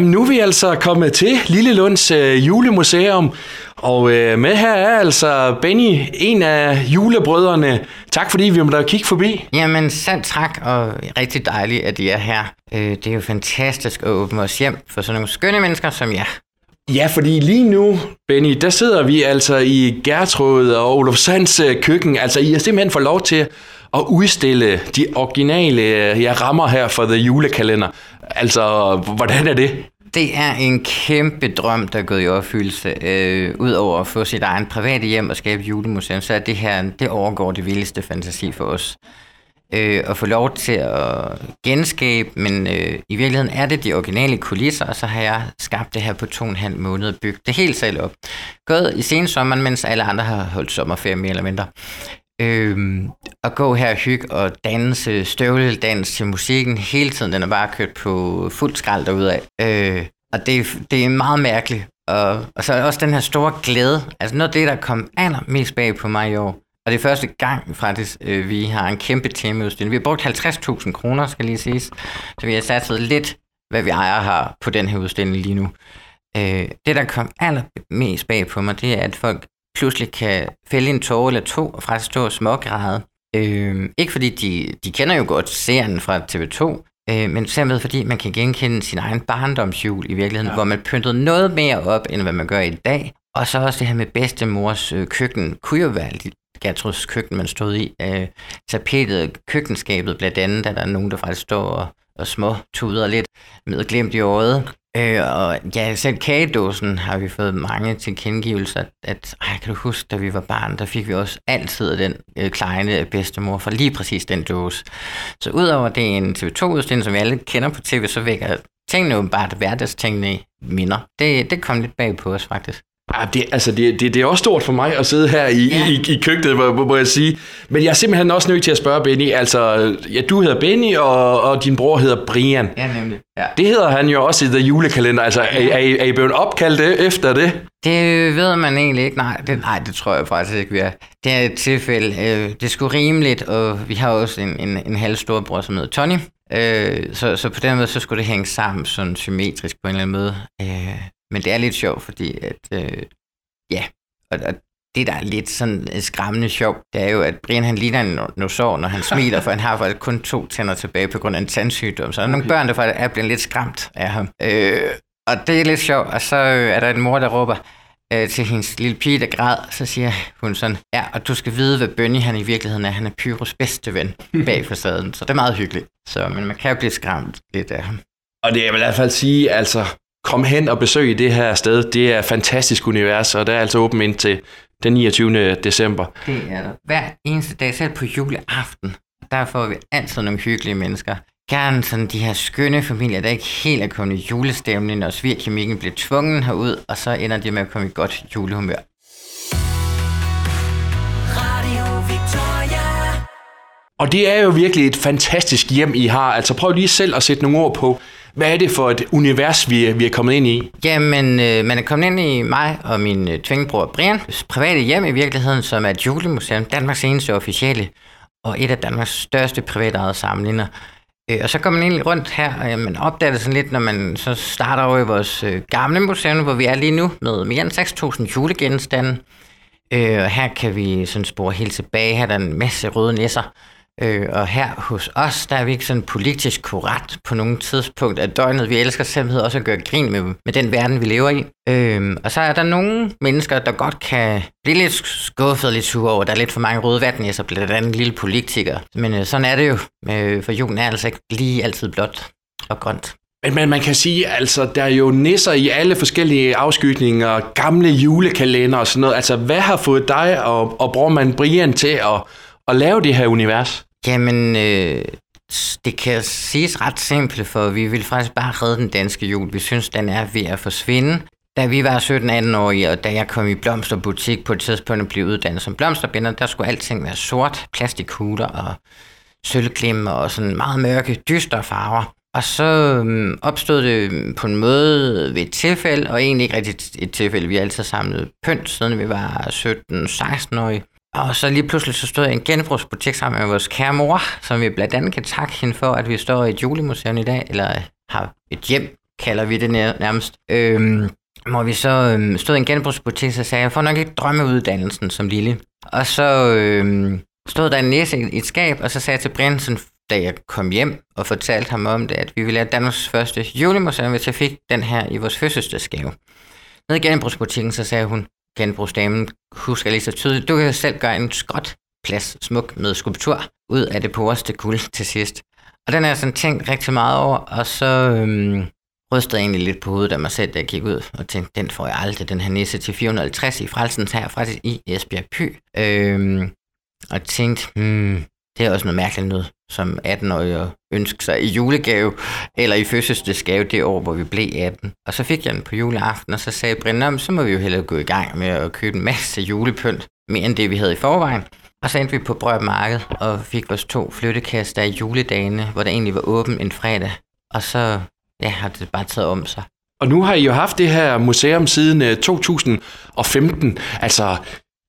Nu er vi altså kommet til Lille Lunds øh, julemuseum, og øh, med her er altså Benny, en af julebrødrene. Tak fordi vi måtte kigge forbi. Jamen, sandt tak, og rigtig dejligt, at I er her. Øh, det er jo fantastisk at åbne os hjem for sådan nogle skønne mennesker som jer. Ja, fordi lige nu, Benny, der sidder vi altså i Gertrud og Olof Sands øh, køkken. Altså, I har simpelthen fået lov til at udstille de originale jeg ja, rammer her for The Julekalender. Altså, hvordan er det? Det er en kæmpe drøm, der er gået i opfyldelse. Øh, Udover at få sit egen private hjem og skabe julemuseum, så er det her, det overgår det vildeste fantasi for os. Øh, at få lov til at genskabe, men øh, i virkeligheden er det de originale kulisser, og så har jeg skabt det her på to og en halv måned og bygget det helt selv op. Gået i sensommeren, mens alle andre har holdt sommerferie mere eller mindre. Øh, at gå her og hygge og danse, støvledans til musikken hele tiden. Den er bare kørt på fuld skrald derudad. Øh, og det, det er meget mærkeligt. Og, og så også den her store glæde. Altså noget af det, der kom allermest bag på mig i år. Og det er første gang faktisk, øh, vi har en kæmpe temaudstilling. Vi har brugt 50.000 kroner, skal lige siges. Så vi har satset lidt, hvad vi ejer har på den her udstilling lige nu. Øh, det, der kom allermest bag på mig, det er, at folk pludselig kan fælde en tårer eller to og faktisk stå og smågræde. Øh, ikke fordi de, de kender jo godt serien fra TV2, øh, men simpelthen fordi man kan genkende sin egen barndomsjul i virkeligheden, ja. hvor man pyntede noget mere op, end hvad man gør i dag. Og så også det her med bedstemors øh, køkken, kunne jo være Gertruds køkken, man stod i. Øh, tapetet, køkkenskabet blandt andet, der er nogen, der faktisk står og, og små tuder lidt med glemt i øjet. Øh, og ja, selv kagedåsen har vi fået mange tilkendegivelser, at ej, kan du huske, da vi var barn, der fik vi også altid den øh, kleine øh, bedstemor for lige præcis den dåse. Så udover det er en TV2-udstilling, som vi alle kender på tv, så vækker tingene jo bare hverdagstingene minder. Det, det kom lidt bag på os faktisk. Ja, det, altså det, det, det er også stort for mig at sidde her i, ja. i, i køkkenet, må, må jeg sige. Men jeg er simpelthen også nødt til at spørge Benny. Altså, ja, du hedder Benny, og, og din bror hedder Brian. Ja, nemlig. Ja. Det hedder han jo også i The Julekalender. Altså, ja. er, er, I, er I blevet opkaldt efter det? Det ved man egentlig ikke. Nej, det, nej, det tror jeg faktisk ikke, vi er. Det er et tilfælde. Øh, det er sgu rimeligt, og vi har også en, en, en halv stor bror, som hedder Tony. Øh, så, så på den måde, så skulle det hænge sammen sådan symmetrisk på en eller anden måde. Øh, men det er lidt sjovt, fordi at, øh, ja, og, og det, der er lidt sådan skræmmende sjovt, det er jo, at Brian han ligner en nosår, når han smiler, for han har faktisk kun to tænder tilbage på grund af en tandsygdom. Så der er nogle børn, der faktisk er blevet lidt skræmt af ham. Øh, og det er lidt sjovt, og så er der en mor, der råber øh, til hendes lille pige, der græd, så siger hun sådan, ja, og du skal vide, hvad Bønny han i virkeligheden er. Han er Pyros bedste ven bag facaden, så det er meget hyggeligt. Så, men man kan jo blive skræmt lidt af ham. Og det er i hvert fald sige, altså, kom hen og besøg det her sted. Det er et fantastisk univers, og det er altså åbent indtil den 29. december. Det er der. Hver eneste dag, selv på juleaften, der får vi altid nogle hyggelige mennesker. Gerne sådan de her skønne familier, der ikke helt er kommet i julestemning, og svirkemikken bliver tvungen herud, og så ender de med at komme i godt julehumør. Og det er jo virkelig et fantastisk hjem, I har. Altså prøv lige selv at sætte nogle ord på, hvad er det for et univers, vi er, vi er kommet ind i? Jamen, øh, man er kommet ind i mig og min øh, tvingebror Brian. Private hjem i virkeligheden, som er et julemuseum, Danmarks eneste officielle, og et af Danmarks største private samlinger. Øh, og så går man egentlig rundt her, og man opdager det sådan lidt, når man så starter over i vores øh, gamle museum, hvor vi er lige nu med mere end 6.000 julegenstande. Øh, og her kan vi sådan spore helt tilbage. Her er der en masse røde nisser. Øh, og her hos os, der er vi ikke sådan politisk korrekt på nogle tidspunkt af døgnet. Vi elsker simpelthen også at gøre grin med, med den verden, vi lever i. Øh, og så er der nogle mennesker, der godt kan blive lidt skuffet lidt sure over, der er lidt for mange røde vatnæsser, blandt andet en lille politiker. Men øh, sådan er det jo, øh, for julen er altså ikke lige altid blåt og grønt. Men, men man kan sige, altså, der er jo nisser i alle forskellige afskygninger, gamle julekalender og sådan noget. Altså, hvad har fået dig og, og brormand Brian til at, at lave det her univers? Jamen, øh, det kan siges ret simpelt, for vi vil faktisk bare redde den danske jul. Vi synes, den er ved at forsvinde. Da vi var 17-18 år, og da jeg kom i blomsterbutik på et tidspunkt og blev uddannet som blomsterbinder, der skulle alting være sort, plastikkugler og sølvklemmer og sådan meget mørke, dystre farver. Og så øhm, opstod det på en måde ved et tilfælde, og egentlig ikke rigtig et tilfælde. Vi har altid samlet pynt, siden vi var 17-16 år. Og så lige pludselig så stod jeg i en genbrugsbutik sammen med vores kære mor, som vi blandt andet kan takke hende for, at vi står i et julemuseum i dag, eller har et hjem kalder vi det nærmest. Øhm, hvor vi så øhm, stod i en genbrugsbutik, så sagde jeg, jeg får nok ikke drømmeuddannelsen som lille. Og så øhm, stod der en næse i et skab, og så sagde jeg til Brinsen, da jeg kom hjem og fortalte ham om det, at vi ville have Danmarks første julemuseum, hvis jeg fik den her i vores fødselsdagsgave. Nede i genbrugsbutikken, så sagde hun, genbrugsdamen, husker lige så tydeligt, du kan selv gøre en skråt plads smuk med skulptur ud af det poreste guld til sidst. Og den har jeg sådan tænkt rigtig meget over, og så øhm, rystede jeg egentlig lidt på hovedet af mig selv, da jeg kiggede ud, og tænkte, den får jeg aldrig, den her nisse til 450 i Frelsens her, faktisk i Esbjerg Py. Øhm, og tænkte, hmm, det er også noget mærkeligt noget, som 18-årig at ønske sig i julegave, eller i fødselsdagsgave det år, hvor vi blev 18. Og så fik jeg den på juleaften, og så sagde Brinde, så må vi jo hellere gå i gang med at købe en masse julepynt, mere end det vi havde i forvejen. Og så endte vi på Brød Marked og fik vores to flyttekaster i juledagene, hvor der egentlig var åben en fredag. Og så ja, har det bare taget om sig. Og nu har I jo haft det her museum siden øh, 2015. Altså,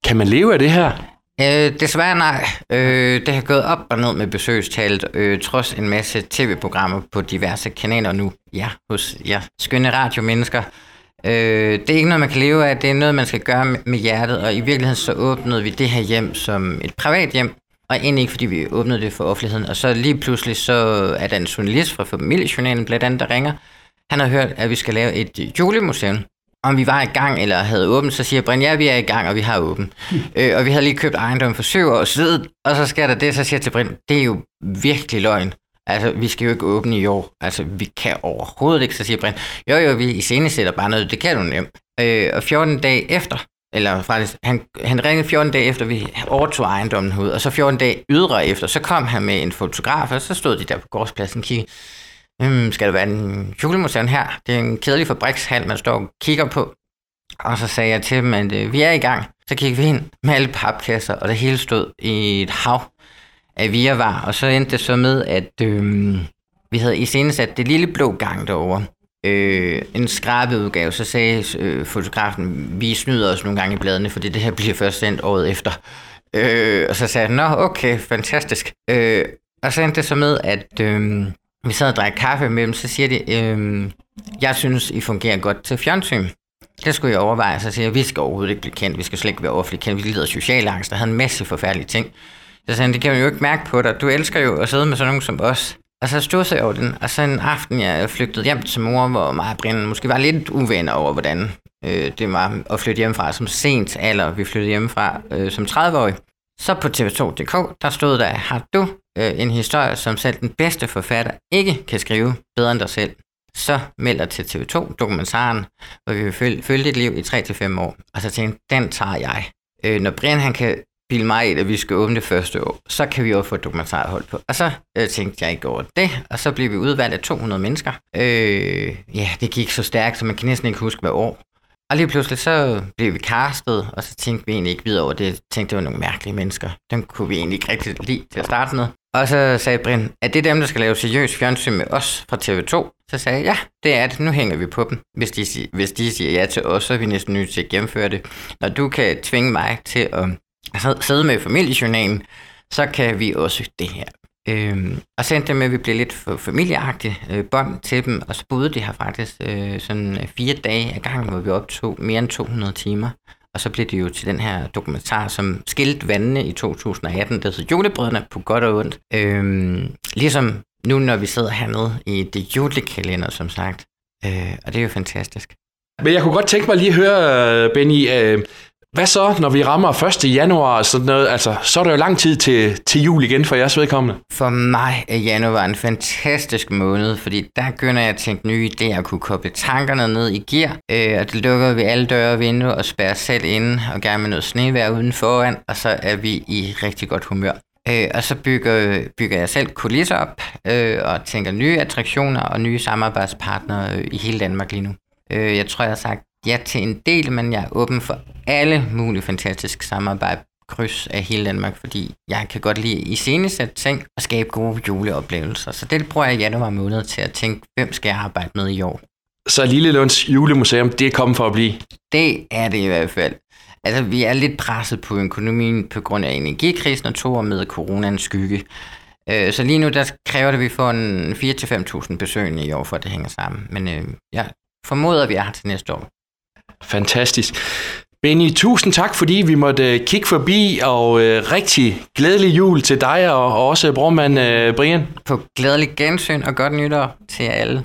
kan man leve af det her? Øh, desværre nej. Øh, det har gået op og ned med besøgstallet, øh, trods en masse tv-programmer på diverse kanaler nu. Ja, hos ja, skønne radiomennesker. Øh, det er ikke noget, man kan leve af. Det er noget, man skal gøre med hjertet. Og i virkeligheden så åbnede vi det her hjem som et privat hjem. Og egentlig ikke, fordi vi åbnede det for offentligheden. Og så lige pludselig, så er der en journalist fra Familiejournalen, blandt andet, der ringer. Han har hørt, at vi skal lave et øh, julemuseum. Om vi var i gang eller havde åbent, så siger Brian, ja, vi er i gang, og vi har åbent. øh, og vi havde lige købt ejendom for syv år siden, og så sker der det, så siger jeg til Brian, det er jo virkelig løgn. Altså, vi skal jo ikke åbne i år. Altså, vi kan overhovedet ikke. Så siger Brian, jo jo, vi i sætter bare noget, det kan du nemt. Øh, og 14 dage efter, eller faktisk, han, han ringede 14 dage efter, vi overtog ejendommen ud, og så 14 dage ydre efter, så kom han med en fotograf, og så stod de der på gårdspladsen og kiggede, øhm, skal der være en julemuseum her? Det er en kedelig fabrikshal, man står og kigger på. Og så sagde jeg til dem, at øh, vi er i gang. Så gik vi ind med alle papkasser, og det hele stod i et hav af virvar. Og så endte det så med, at øh, vi havde iscenesat det lille blå gang derovre. Øh, en skrabet udgave, så sagde øh, fotografen, vi snyder os nogle gange i bladene, fordi det her bliver først sendt året efter. Øh, og så sagde jeg, nå okay, fantastisk. Øh, og så endte det så med, at øh, vi sad og drak kaffe med dem, så siger de, øh, jeg synes, I fungerer godt til fjernsyn. Det skulle jeg overveje, så siger jeg, vi skal overhovedet ikke blive kendt, vi skal slet ikke være offentligt kendt, vi lider af social angst, der havde en masse forfærdelige ting. Så sagde han, det kan man jo ikke mærke på dig, du elsker jo at sidde med sådan nogen som os. Og så stod jeg over den, og så en aften, jeg flygtede hjem til mor, hvor mig og Brian måske var lidt uvenner over, hvordan øh, det var at flytte hjemmefra som sent alder. Vi flyttede hjemmefra øh, som 30-årig. Så på TV2.dk, der stod der, har du øh, en historie, som selv den bedste forfatter ikke kan skrive bedre end dig selv, så melder til TV2 dokumentaren, hvor vi vil følge, følge dit liv i 3-5 år. Og så tænkte den tager jeg. Øh, når Brian han kan bilde mig ind, at vi skal åbne det første år, så kan vi også få dokumentarhold på. Og så øh, tænkte jeg ikke over det, og så blev vi udvalgt af 200 mennesker. Øh, ja, det gik så stærkt, så man kan næsten ikke huske, hvad år. Og lige pludselig så blev vi castet, og så tænkte vi egentlig ikke videre over det. Tænkte, det var nogle mærkelige mennesker. Dem kunne vi egentlig ikke rigtig lide til at starte med. Og så sagde Brin, at det dem, der skal lave seriøs fjernsyn med os fra TV2. Så sagde jeg, ja, det er det. Nu hænger vi på dem. Hvis de, hvis de siger ja til os, så er vi næsten nødt til at gennemføre det. Når du kan tvinge mig til at altså, sidde med familiejournalen, så kan vi også det her. Øhm, og sendte dem, det med, at vi blev lidt for familieagtige øh, bånd til dem, og så boede de her faktisk øh, sådan øh, fire dage ad gangen, hvor vi optog mere end 200 timer. Og så blev det jo til den her dokumentar, som skilte vandene i 2018, der hedder Julebrødrene på godt og ondt. Øhm, ligesom nu, når vi sidder hernede i det julekalender, som sagt. Øh, og det er jo fantastisk. Men jeg kunne godt tænke mig lige at høre, Benny, øh, hvad så, når vi rammer 1. januar og sådan noget? Altså, så er der jo lang tid til, til jul igen for jeres vedkommende. For mig er januar en fantastisk måned, fordi der begynder jeg at tænke nye idéer, og kunne koble tankerne ned i gear. Øh, og det lukker vi alle døre og vinduer og spærrer selv inde og gerne med noget snevejr udenforan, og så er vi i rigtig godt humør. Øh, og så bygger, bygger jeg selv kulisser op øh, og tænker nye attraktioner og nye samarbejdspartnere øh, i hele Danmark lige nu. Øh, jeg tror, jeg har sagt ja til en del, men jeg er åben for alle mulige fantastiske samarbejde kryds af hele Danmark, fordi jeg kan godt lide i scenesæt ting og skabe gode juleoplevelser. Så det bruger jeg januar måned til at tænke, hvem skal jeg arbejde med i år? Så Lillelunds julemuseum, det er kommet for at blive? Det er det i hvert fald. Altså, vi er lidt presset på økonomien på grund af energikrisen og to år med coronaens skygge. Øh, så lige nu, der kræver det, at vi får en 4-5.000 besøgende i år, for at det hænger sammen. Men øh, jeg formoder, at vi er her til næste år. Fantastisk. Benny, tusind tak, fordi vi måtte øh, kigge forbi, og øh, rigtig glædelig jul til dig og, og også brormand øh, Brian. På glædelig gensyn og godt nytår til alle.